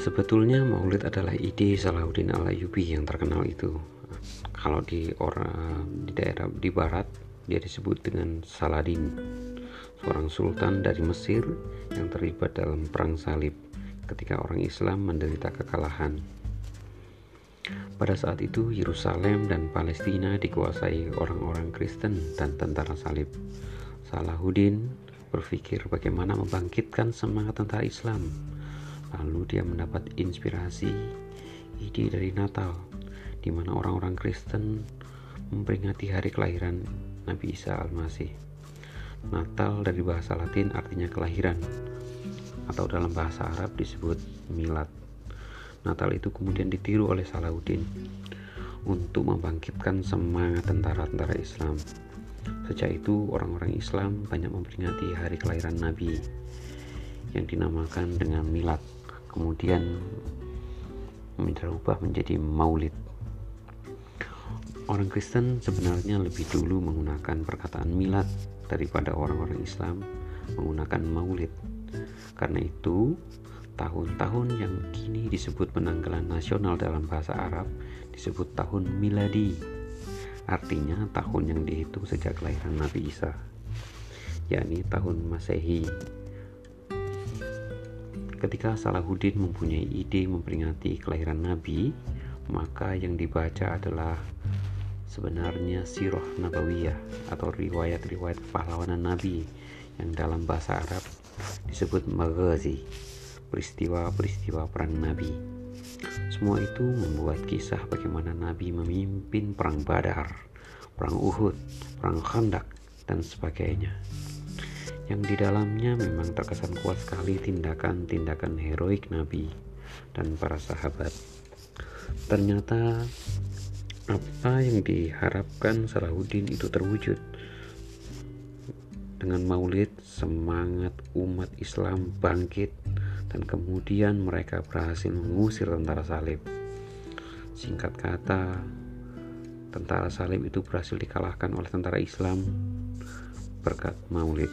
Sebetulnya Maulid adalah ide Salahuddin Al-Ayyubi yang terkenal itu. Kalau di orang di daerah di barat dia disebut dengan Saladin, seorang sultan dari Mesir yang terlibat dalam perang salib ketika orang Islam menderita kekalahan. Pada saat itu Yerusalem dan Palestina dikuasai orang-orang Kristen dan tentara salib. Salahuddin berpikir bagaimana membangkitkan semangat tentara Islam Lalu dia mendapat inspirasi ide dari Natal, di mana orang-orang Kristen memperingati hari kelahiran Nabi Isa Al-Masih. Natal dari bahasa Latin artinya kelahiran, atau dalam bahasa Arab disebut milad. Natal itu kemudian ditiru oleh Salahuddin untuk membangkitkan semangat tentara-tentara Islam. Sejak itu, orang-orang Islam banyak memperingati hari kelahiran Nabi yang dinamakan dengan milad. Kemudian dirubah menjadi maulid. Orang Kristen sebenarnya lebih dulu menggunakan perkataan milad daripada orang-orang Islam menggunakan maulid. Karena itu tahun-tahun yang kini disebut penanggalan nasional dalam bahasa Arab disebut tahun miladi artinya tahun yang dihitung sejak kelahiran Nabi Isa yakni tahun Masehi Ketika Salahuddin mempunyai ide memperingati kelahiran Nabi, maka yang dibaca adalah sebenarnya sirah nabawiyah atau riwayat-riwayat pahlawanan Nabi yang dalam bahasa Arab disebut maghazi, peristiwa-peristiwa perang Nabi. Semua itu membuat kisah bagaimana Nabi memimpin perang Badar, perang Uhud, perang Khandak, dan sebagainya yang di dalamnya memang terkesan kuat sekali tindakan-tindakan heroik Nabi dan para sahabat. Ternyata apa yang diharapkan Salahuddin itu terwujud. Dengan maulid, semangat umat Islam bangkit dan kemudian mereka berhasil mengusir tentara salib. Singkat kata, tentara salib itu berhasil dikalahkan oleh tentara Islam berkat maulid.